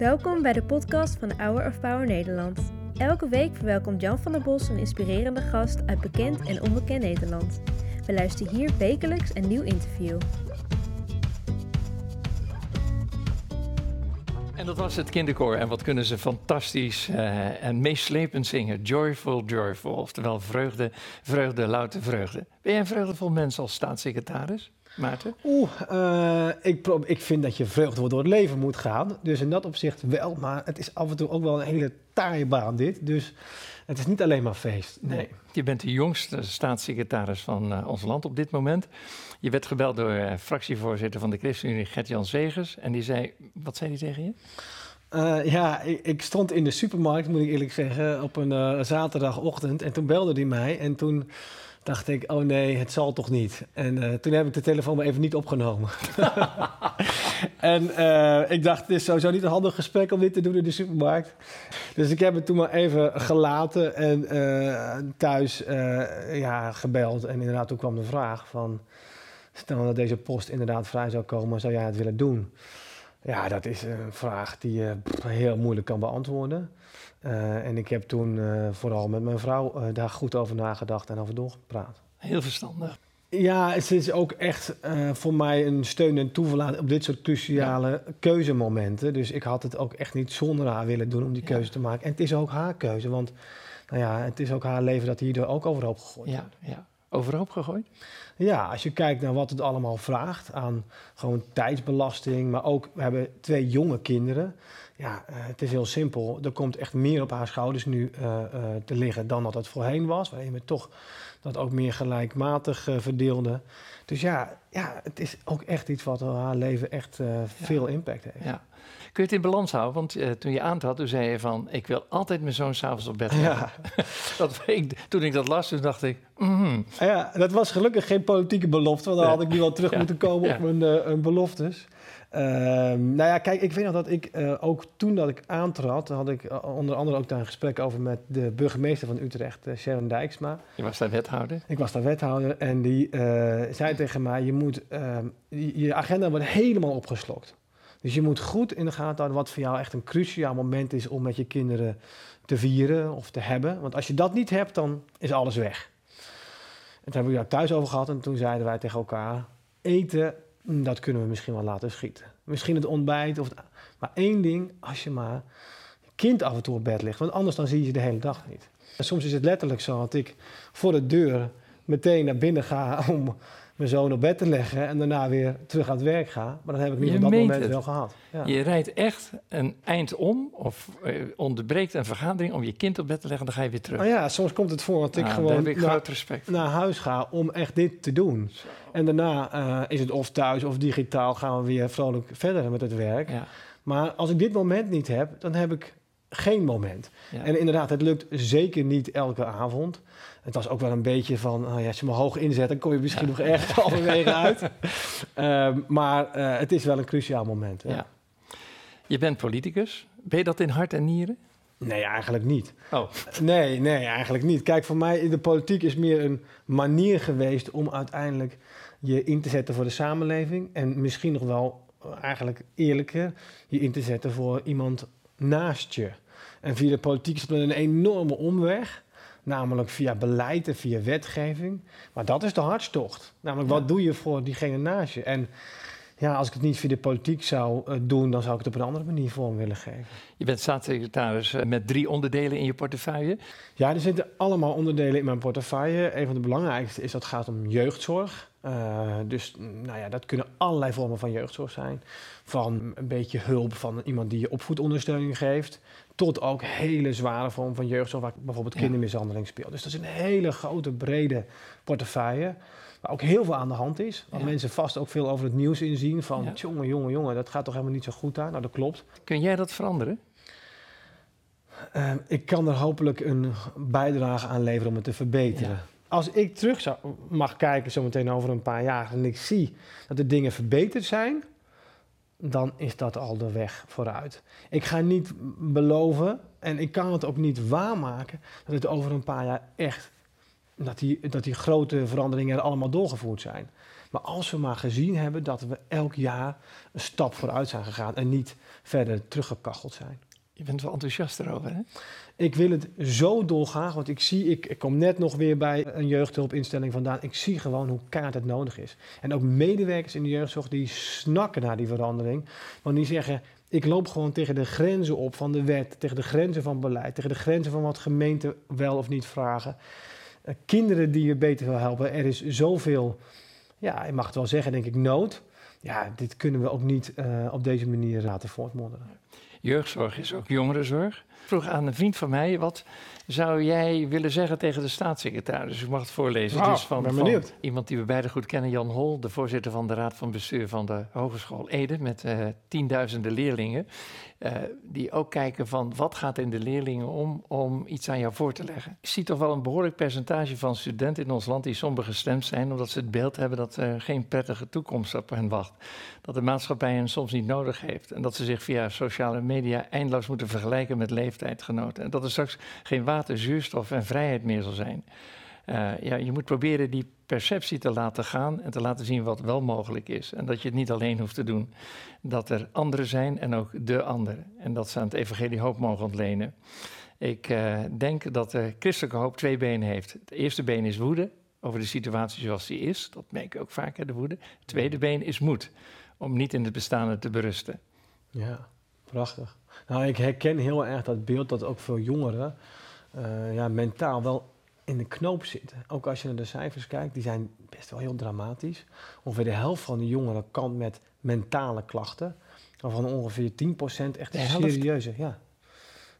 Welkom bij de podcast van Hour of Power Nederland. Elke week verwelkomt Jan van der Bos een inspirerende gast uit bekend en onbekend Nederland. We luisteren hier wekelijks een nieuw interview. En dat was het kinderkoor. En wat kunnen ze fantastisch uh, en meeslepend zingen. Joyful, joyful. Oftewel vreugde, vreugde, louter vreugde. Ben jij een vreugdevol mens als staatssecretaris? Maarten? Oeh, uh, ik, ik vind dat je vreugdevol door het leven moet gaan. Dus in dat opzicht wel. Maar het is af en toe ook wel een hele taaie baan dit. Dus het is niet alleen maar feest. Nee. Je bent de jongste staatssecretaris van uh, ons land op dit moment. Je werd gebeld door uh, fractievoorzitter van de ChristenUnie, Gert-Jan Zegers. En die zei, wat zei hij tegen je? Uh, ja, ik, ik, stond in de supermarkt, moet ik eerlijk zeggen, op een zaterdagochtend. En toen belde hij mij en toen dacht ik, oh nee, het zal toch niet. En uh, toen heb ik de telefoon maar even niet opgenomen. en ik dacht, het is sowieso niet een handig gesprek om dit te doen in de supermarkt. Dus ik heb het toen maar even gelaten en thuis ja, gebeld. En inderdaad, toen kwam de vraag van... Stel dat deze post inderdaad vrij zou komen, zou jij het willen doen? Ja, dat is een vraag die je heel moeilijk kan beantwoorden. Uh, en ik heb toen uh, vooral met mijn vrouw uh, daar goed over nagedacht en over doorgepraat. Heel verstandig. Ja, het is ook echt voor mij een steun en toeverlaat op dit soort cruciale ja. keuzemomenten. Dus ik had het ook echt niet zonder haar willen doen om die keuze ja. te maken. En het is ook haar keuze, want nou ja, het is ook haar leven dat hierdoor ook overhoop gegooid ja, wordt. Ja, overhoop gegooid? Ja, als je kijkt naar wat het allemaal vraagt aan gewoon tijdsbelasting, maar ook we hebben twee jonge kinderen. Ja, uh, het is heel simpel. Er komt echt meer op haar schouders nu uh, uh, te liggen dan dat het voorheen was, waarin we toch dat ook meer gelijkmatig verdeelden. Dus ja, ja, het is ook echt iets wat haar leven echt veel ja. impact heeft. Ja. Kun je het in balans houden? Want uh, toen je aantrad, toen zei je van... ik wil altijd mijn zoon s'avonds op bed ja. dat, ik, toen ik dat las, toen dacht ik... Mm. Ja, dat was gelukkig geen politieke belofte... want dan had ik nu wel terug ja. moeten komen op mijn uh, beloftes. Uh, nou ja, kijk, ik weet nog dat ik uh, ook toen dat ik aantrad... had ik uh, onder andere ook daar een gesprek over met de burgemeester van Utrecht, Sharon Dijksma. Je was daar wethouder? Ik was daar wethouder en die zei tegen mij... je moet, je agenda wordt helemaal opgeslokt. Dus je moet goed in de gaten houden wat voor jou echt een cruciaal moment is om met je kinderen te vieren of te hebben. Want als je dat niet hebt, dan is alles weg. En toen hebben we daar thuis over gehad en toen zeiden wij tegen elkaar: eten, dat kunnen we misschien wel laten schieten. Misschien het ontbijt, of maar één ding, als je maar kind af en toe op bed ligt, want anders dan zie je ze de hele dag niet. En soms is het letterlijk zo dat ik voor de deur meteen naar binnen ga om mijn zoon op bed te leggen en daarna weer terug aan het werk ga. Maar dan heb ik niet op dat moment het. wel gehad. Ja. Je rijdt echt een eind om of uh, onderbreekt een vergadering om je kind op bed te leggen en dan ga je weer terug. Nou ja, soms komt het voor dat ik Ah, gewoon ik naar, naar huis ga om echt dit te doen. En daarna uh, is het of thuis of digitaal gaan we weer vrolijk verder met het werk. Ja. Maar als ik dit moment niet heb, dan heb ik geen moment. Ja. En inderdaad, het lukt zeker niet elke avond. Het was ook wel een beetje van, oh ja, als je me hoog inzet, dan kom je misschien Ja. nog echt halverwege uit. Ehm, maar eh, het is wel een cruciaal moment. Ja. Ja. Je bent politicus. Ben je dat in hart en nieren? Nee, eigenlijk niet. Oh, Nee, nee, eigenlijk niet. Kijk, voor mij de politiek is meer een manier geweest om uiteindelijk je in te zetten voor de samenleving. En misschien nog wel eh, eigenlijk eerlijker je in te zetten voor iemand naast je. En via de politiek is het een enorme omweg. Namelijk via beleid en via wetgeving. Maar dat is de hartstocht. Namelijk, Ja. wat doe je voor diegene naast je? En ja, als ik het niet via de politiek zou eh, doen, dan zou ik het op een andere manier vorm willen geven. je bent staatssecretaris eh, met drie onderdelen in je portefeuille. Ja, er zitten allemaal onderdelen in mijn portefeuille. Een van de belangrijkste is dat het gaat om jeugdzorg. Uh, dus mm, nou ja, dat kunnen allerlei vormen van jeugdzorg zijn. Van een beetje hulp van iemand die je opvoedondersteuning geeft. Tot ook hele zware vormen van jeugdzorg, waar bijvoorbeeld Ja. kindermishandeling speelt. Dus dat is een hele grote, brede portefeuille. Waar ook heel veel aan de hand is. Waar Ja. mensen vast ook veel over het nieuws inzien. Van Ja. jongen, jongen, jongen, dat gaat toch helemaal niet zo goed daar. Nou, dat klopt. Kun jij dat veranderen? Ehm, ik kan er hopelijk een bijdrage aan leveren om het te verbeteren. Als ik terug mag kijken, zometeen over een paar jaar, en ik zie dat de dingen verbeterd zijn, dan is dat al de weg vooruit. Ik ga niet beloven, en ik kan het ook niet waarmaken, dat het over een paar jaar echt, dat die, dat die grote veranderingen er allemaal doorgevoerd zijn. Maar als we maar gezien hebben dat we elk jaar een stap vooruit zijn gegaan en niet verder teruggekacheld zijn. Je bent wel enthousiast erover, hè? Ik wil het zo dolgraag, want ik zie, ik, ik kom net nog weer bij een jeugdhulpinstelling vandaan. Ik zie gewoon hoe kaart het nodig is. En ook medewerkers in de jeugdzorg die snakken naar die verandering. Want die zeggen, ik loop gewoon tegen de grenzen op van de wet, tegen de grenzen van beleid, tegen de grenzen van wat gemeenten wel of niet vragen. Uh, kinderen die je beter wil helpen. Er is zoveel, ja, je mag het wel zeggen, denk ik, nood. Ja, dit kunnen we ook niet uh, op deze manier laten voortmodderen. Jeugdzorg is ook jongerenzorg. Ik vroeg aan een vriend van mij, wat zou jij willen zeggen tegen de staatssecretaris? Ik mag het voorlezen. Wow, is van, ben van benieuwd. iemand die we beide goed kennen, Jan Hol, de voorzitter van de Raad van Bestuur van de Hogeschool Ede, met eh, tienduizenden leerlingen. eh, die ook kijken van wat gaat in de leerlingen om, om iets aan jou voor te leggen. Ik zie toch wel een behoorlijk percentage van studenten in ons land die somber gestemd zijn, omdat ze het beeld hebben dat er geen prettige toekomst op hen wacht. Dat de maatschappij hen soms niet nodig heeft en dat ze zich via sociale media eindeloos moeten vergelijken met leeftijdgenoten. En dat er straks geen water, zuurstof en vrijheid meer zal zijn. Uh, ja, je moet proberen die perceptie te laten gaan en te laten zien wat wel mogelijk is. En dat je het niet alleen hoeft te doen. Dat er anderen zijn en ook de anderen. En dat ze aan het evangelie hoop mogen ontlenen. Ik uh, denk dat de christelijke hoop twee benen heeft. Het eerste been is woede over de situatie zoals die is. Dat merk ik ook vaak, hè, de woede. Het tweede been is moed, om niet in het bestaande te berusten. Ja, prachtig. Nou, ik herken heel erg dat beeld dat ook veel jongeren uh, ja, mentaal wel in de knoop zitten. Ook als je naar de cijfers kijkt, die zijn best wel heel dramatisch. Ongeveer de helft van de jongeren kan met mentale klachten, waarvan ongeveer 10% echt serieuze. Ja,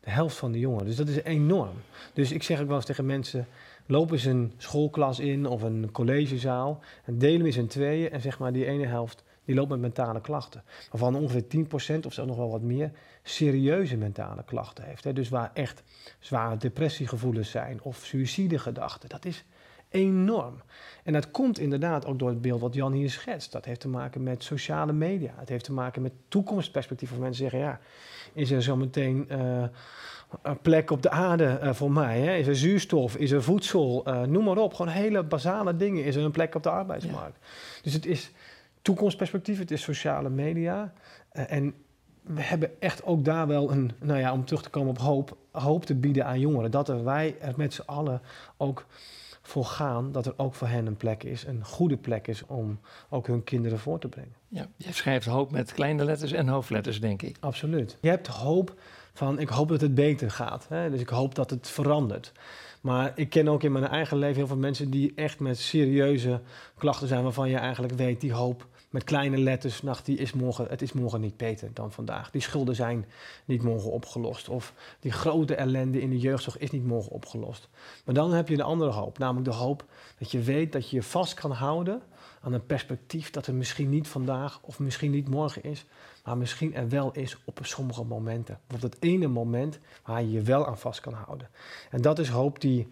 de helft van de jongeren. Dus dat is enorm. Dus ik zeg ook wel eens tegen mensen: loop eens een schoolklas in of een collegezaal en deel hem eens in tweeën en zeg maar die ene helft die loopt met mentale klachten. Waarvan ongeveer 10% of zelfs nog wel wat meer serieuze mentale klachten heeft. Hè. Dus waar echt zware depressiegevoelens zijn of suïcidegedachten. Dat is enorm. En dat komt inderdaad ook door het beeld wat Jan hier schetst. Dat heeft te maken met sociale media. Het heeft te maken met toekomstperspectief. Of mensen zeggen, ja, is er zometeen uh, een plek op de aarde uh, voor mij? Hè? Is er zuurstof? Is er voedsel? Uh, noem maar op. Gewoon hele basale dingen. Is er een plek op de arbeidsmarkt? Ja. Dus het is toekomstperspectief, het is sociale media. Uh, en we hebben echt ook daar wel een, nou ja, om terug te komen op hoop, hoop te bieden aan jongeren. Dat er wij er met z'n allen ook voor gaan, dat er ook voor hen een plek is, een goede plek is om ook hun kinderen voor te brengen. Ja, je schrijft hoop met kleine letters en hoofdletters, denk ik. Absoluut. Je hebt hoop van, ik hoop dat het beter gaat. Hè? Dus ik hoop dat het verandert. Maar ik ken ook in mijn eigen leven heel veel mensen die echt met serieuze klachten zijn, waarvan je eigenlijk weet, die hoop met kleine letters, nacht, die is morgen, het is morgen niet beter dan vandaag. Die schulden zijn niet morgen opgelost. Of die grote ellende in de jeugdzorg is niet morgen opgelost. Maar dan heb je een andere hoop, namelijk de hoop dat je weet dat je je vast kan houden aan een perspectief dat er misschien niet vandaag of misschien niet morgen is, maar misschien er wel is op sommige momenten. Bijvoorbeeld het ene moment waar je je wel aan vast kan houden. En dat is hoop die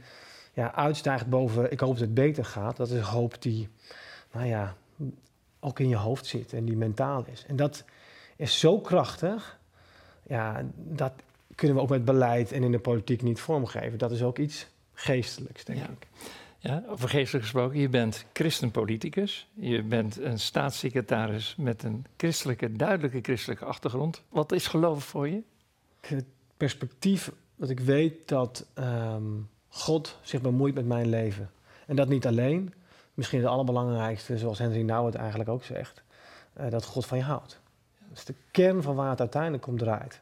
ja, uitstijgt boven, ik hoop dat het beter gaat. Dat is hoop die, nou ja, ook in je hoofd zit en die mentaal is. En dat is zo krachtig, ja, dat kunnen we ook met beleid en in de politiek niet vormgeven. Dat is ook iets geestelijks, denk ja. ik. Ja, over gesproken, je bent christenpoliticus. Je bent een staatssecretaris met een christelijke, duidelijke christelijke achtergrond. Wat is geloof voor je? Het perspectief dat ik weet dat um, God zich bemoeit met mijn leven. En dat niet alleen. Misschien het allerbelangrijkste, zoals Henry Nou het eigenlijk ook zegt, uh, dat God van je houdt. Dat is de kern van waar het uiteindelijk om draait.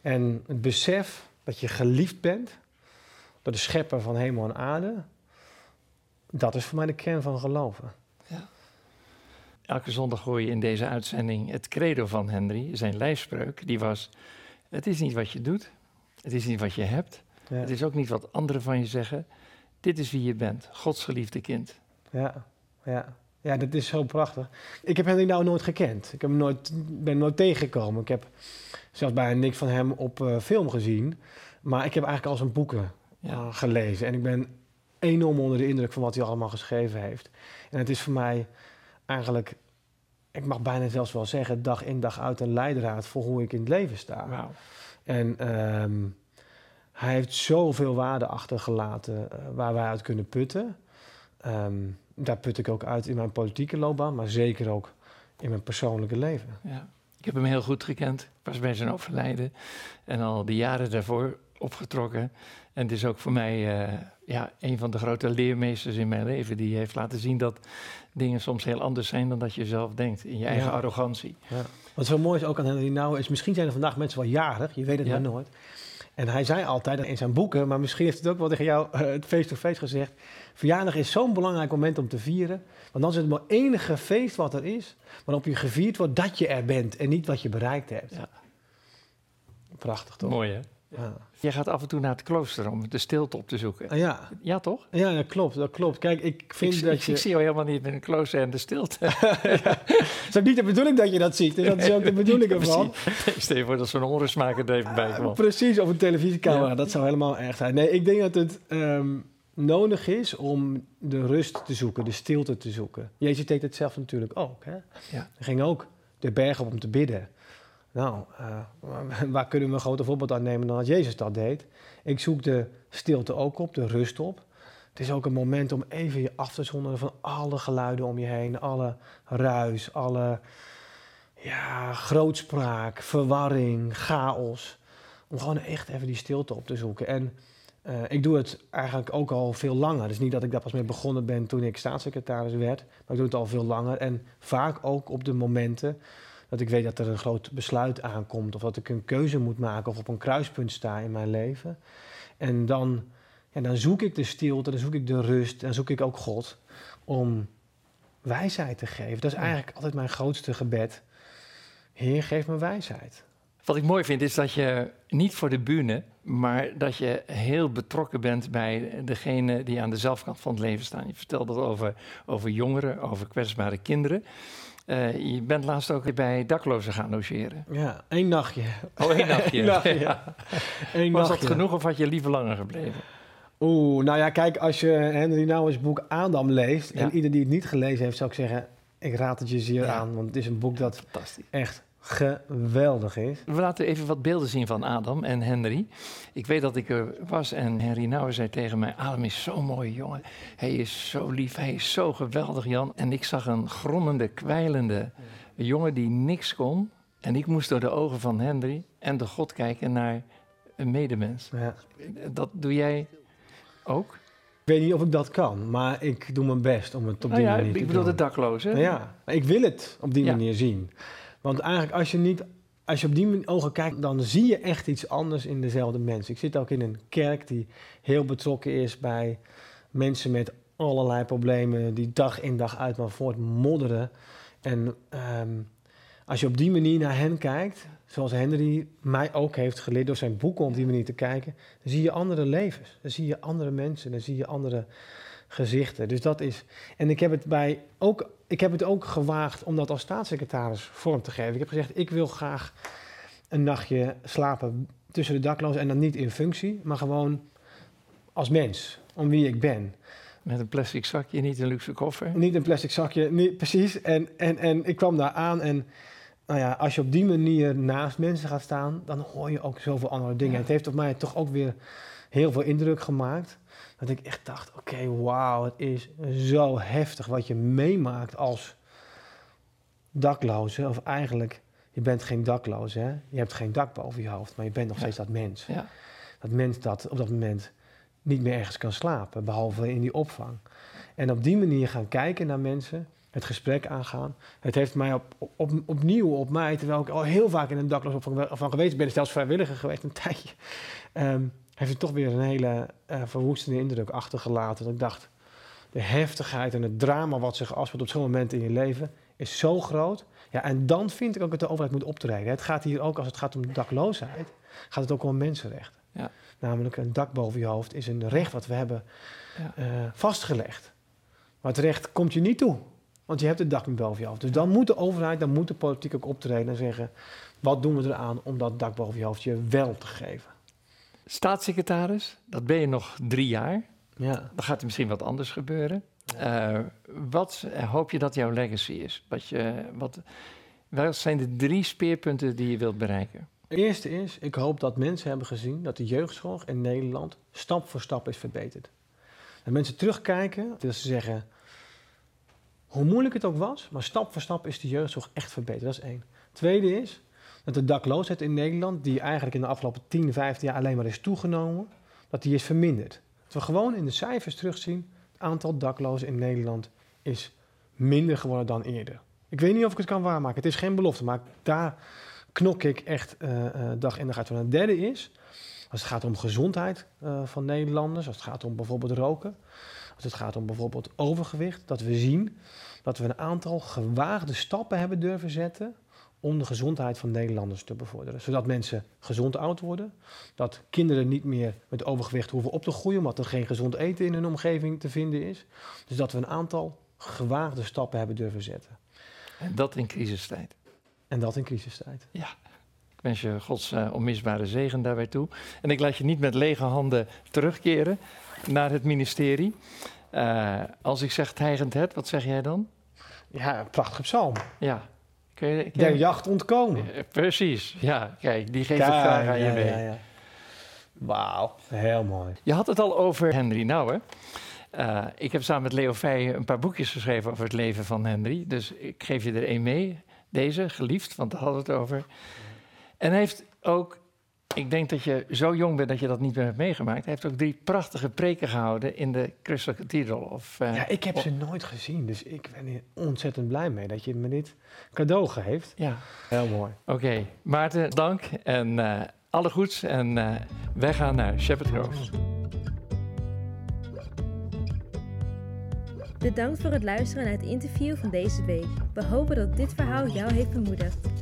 En het besef dat je geliefd bent door de schepper van hemel en aarde, dat is voor mij de kern van geloven. Ja. Elke zondag hoor je in deze uitzending het credo van Henry, zijn lijfspreuk. Die was, het is niet wat je doet, het is niet wat je hebt, ja. het is ook niet wat anderen van je zeggen. Dit is wie je bent, Gods geliefde kind. Ja, ja. Ja, dat is zo prachtig. Ik heb Henry nou nooit gekend. Ik heb hem nooit, ben hem nooit tegengekomen. Ik heb zelfs bijna niks van hem op uh, film gezien. Maar ik heb eigenlijk al zijn boeken ja. uh, gelezen. En ik ben enorm onder de indruk van wat hij allemaal geschreven heeft. En het is voor mij eigenlijk, ik mag bijna zelfs wel zeggen, dag in dag uit een leidraad voor hoe ik in het leven sta. Wow. En um, hij heeft zoveel waarde achtergelaten uh, waar wij uit kunnen putten. Um, daar put ik ook uit in mijn politieke loopbaan, maar zeker ook in mijn persoonlijke leven. Ja. Ik heb hem heel goed gekend. Was bij zijn overlijden en al die jaren daarvoor opgetrokken. En het is ook voor mij uh, ja, een van de grote leermeesters in mijn leven. Die heeft laten zien dat dingen soms heel anders zijn dan dat je zelf denkt. In je eigen Ja. arrogantie. Ja. Wat zo mooi is ook aan Henry Nouwen is, misschien zijn er vandaag mensen wel jarig, je weet het Ja. maar nooit. En hij zei altijd in zijn boeken, maar misschien heeft het ook wel tegen jou eh, het face-to-face gezegd. Verjaardag is zo'n belangrijk moment om te vieren. Want dan is het maar enige feest wat er is, waarop je gevierd wordt dat je er bent en niet wat je bereikt hebt. Ja. Prachtig toch? Mooi hè? Ja. Jij gaat af en toe naar het klooster om de stilte op te zoeken. Ah, ja. Ja, toch? ja, dat klopt, dat klopt. Kijk, ik vind ik, dat ik, je... ik zie jou helemaal niet in een klooster en de stilte. Het is ook niet de bedoeling dat je dat ziet. Dus dat is ook de bedoeling ervan. Stel voor dat zo'n onrustmaker er even bij kwam. Precies, op een televisiecamera. Ja. Dat zou helemaal erg zijn. Nee, ik denk dat het ehm, nodig is om de rust te zoeken, de stilte te zoeken. Jezus deed het zelf natuurlijk ook. Hè? Ja. Hij ging ook de berg op om te bidden. Nou, waar- waar kunnen we een groter voorbeeld aan nemen dan dat Jezus dat deed? Ik zoek de stilte ook op, de rust op. Het is ook een moment om even je af te zonderen van alle geluiden om je heen, alle ruis, alle ja, grootspraak, verwarring, chaos. Om gewoon echt even die stilte op te zoeken. En eh, ik doe het eigenlijk ook al veel langer. Dus niet dat ik daar pas mee begonnen ben toen ik staatssecretaris werd. Maar ik doe het al veel langer. En vaak ook op de momenten dat ik weet dat er een groot besluit aankomt. Of dat ik een keuze moet maken of op een kruispunt sta in mijn leven. En dan, ja, dan zoek ik de stilte, dan zoek ik de rust, dan zoek ik ook God om wijsheid te geven. Dat is eigenlijk altijd mijn grootste gebed. Heer, geef me wijsheid. Wat ik mooi vind is dat je niet voor de bühne, maar dat je heel betrokken bent bij degene die aan de zelfkant van het leven staan. Je vertelt dat over, over jongeren, over kwetsbare kinderen. Eh, je bent laatst ook bij daklozen gaan logeren. Ja, één nachtje. Oh, één nachtje. Eén nachtje. Ja. Eén Was dat genoeg of had je liever langer gebleven? Oeh, nou ja, kijk, als je Henry Nouwen's boek Adam leest... Ja. en ieder die het niet gelezen heeft, zou ik zeggen... ik raad het je zeer Ja. aan, want het is een boek dat Fantastisch. echt geweldig is. We laten even wat beelden zien van Adam en Henry. Ik weet dat ik er was en Henry Nouwen zei tegen mij... Adam is zo'n mooie jongen. Hij is zo lief, hij is zo geweldig, Jan. En ik zag een grommende, kwijlende jongen die niks kon. En ik moest door de ogen van Henry en de God kijken naar een medemens. Ja. Dat doe jij ook? Ik weet niet of ik dat kan, maar ik doe mijn best om het op Nou die ja, manier te ik bedoel doen. de daklozen. Nou ja, ik wil het op die Ja. manier zien. Want eigenlijk als je niet... Als je op die ogen kijkt, dan zie je echt iets anders in dezelfde mens. Ik zit ook in een kerk die heel betrokken is bij mensen met allerlei problemen... die dag in dag uit maar voortmodderen. En ehm, als je op die manier naar hen kijkt, zoals Henry mij ook heeft geleerd... door zijn boeken om op die manier te kijken... dan zie je andere levens, dan zie je andere mensen, dan zie je andere gezichten. Dus dat is... En ik heb het, bij ook, ik heb het ook gewaagd om dat als staatssecretaris vorm te geven. Ik heb gezegd, ik wil graag een nachtje slapen tussen de daklozen... en dan niet in functie, maar gewoon als mens, om wie ik ben. Met een plastic zakje, niet een luxe koffer. Niet een plastic zakje, niet, precies. En, en, en ik kwam daar aan en nou ja, als je op die manier naast mensen gaat staan... dan hoor je ook zoveel andere dingen. Ja. Het heeft op mij toch ook weer heel veel indruk gemaakt... dat ik echt dacht, oké, wauw, het is zo heftig wat je meemaakt als dakloze. Of eigenlijk, je bent geen dakloze, hè? Je hebt geen dak boven je hoofd, maar je bent nog Ja. steeds dat mens. Ja. Dat mens dat op dat moment niet meer ergens kan slapen, behalve in die opvang. En op die manier gaan kijken naar mensen, het gesprek aangaan. Het heeft mij op, op, opnieuw op mij, terwijl ik al heel vaak in een dakloosopvang van geweest ben, zelfs vrijwilliger geweest een tijdje, ehm, heeft het toch weer een hele eh, verwoestende indruk achtergelaten. Dat ik dacht, de heftigheid en het drama wat zich afspeelt op zo'n moment in je leven is zo groot. Ja, en dan vind ik ook dat de overheid moet optreden. Het gaat hier ook, als het gaat om dakloosheid, gaat het ook om mensenrechten. Ja. Namelijk een dak boven je hoofd is een recht wat we hebben Ja. eh, vastgelegd. Maar het recht komt je niet toe, want je hebt het dak niet boven je hoofd. Dus dan moet de overheid, dan moet de politiek ook optreden en zeggen... wat doen we eraan om dat dak boven je hoofd je wel te geven? Staatssecretaris, dat ben je nog drie jaar. Ja. Dan gaat er misschien wat anders gebeuren. Eh, wat hoop je dat jouw legacy is? Wat je, wat, wat zijn de drie speerpunten die je wilt bereiken? Het eerste is, ik hoop dat mensen hebben gezien dat de jeugdzorg in Nederland stap voor stap is verbeterd. Dat mensen terugkijken, dat ze zeggen, Hoe moeilijk het ook was, maar stap voor stap is de jeugdzorg echt verbeterd. Dat is één. Tweede is dat de dakloosheid in Nederland, die eigenlijk in de afgelopen 10, 15 jaar alleen maar is toegenomen, dat die is verminderd. Dat we gewoon in de cijfers terugzien, het aantal daklozen in Nederland is minder geworden dan eerder. Ik weet niet of ik het kan waarmaken. Het is geen belofte, maar daar knok ik echt uh, uh, dag in dag uit. En het derde is, als het gaat om gezondheid uh, van Nederlanders, als het gaat om bijvoorbeeld roken, als het gaat om bijvoorbeeld overgewicht, dat we zien dat we een aantal gewaagde stappen hebben durven zetten om de gezondheid van Nederlanders te bevorderen. Zodat mensen gezond oud worden, dat kinderen niet meer met overgewicht hoeven op te groeien, omdat er geen gezond eten in hun omgeving te vinden is. Dus dat we een aantal gewaagde stappen hebben durven zetten. En dat in crisistijd. En dat in crisistijd. Ja. Ik wens je Gods uh, onmisbare zegen daarbij toe. En ik laat je niet met lege handen terugkeren naar het ministerie. Uh, als ik zeg tijgend het, wat zeg jij dan? Ja, prachtige psalm. Ja. Je, jacht ontkomen. Uh, precies, ja. Kijk, die geef ik graag aan je mee. Ja, ja. Wauw, heel mooi. Je had het al over Henry Nouwen. Uh, ik heb samen met Leo Feij een paar boekjes geschreven over het leven van Henry. Dus ik geef je er één mee. Deze, geliefd, want daar hadden we het over. En hij heeft ook, ik denk dat je zo jong bent dat je dat niet meer hebt meegemaakt. Hij heeft ook drie prachtige preken gehouden in de Crystal Cathedral. Of, uh, ja, ik heb ze nooit gezien, dus ik ben hier ontzettend blij mee dat je me dit cadeau geeft. Ja. Heel mooi. Oké, okay. Maarten, dank en uh, alle goeds. En uh, wij gaan naar Shepherd Grove. Bedankt voor het luisteren naar het interview van deze week. We hopen dat dit verhaal jou heeft bemoedigd.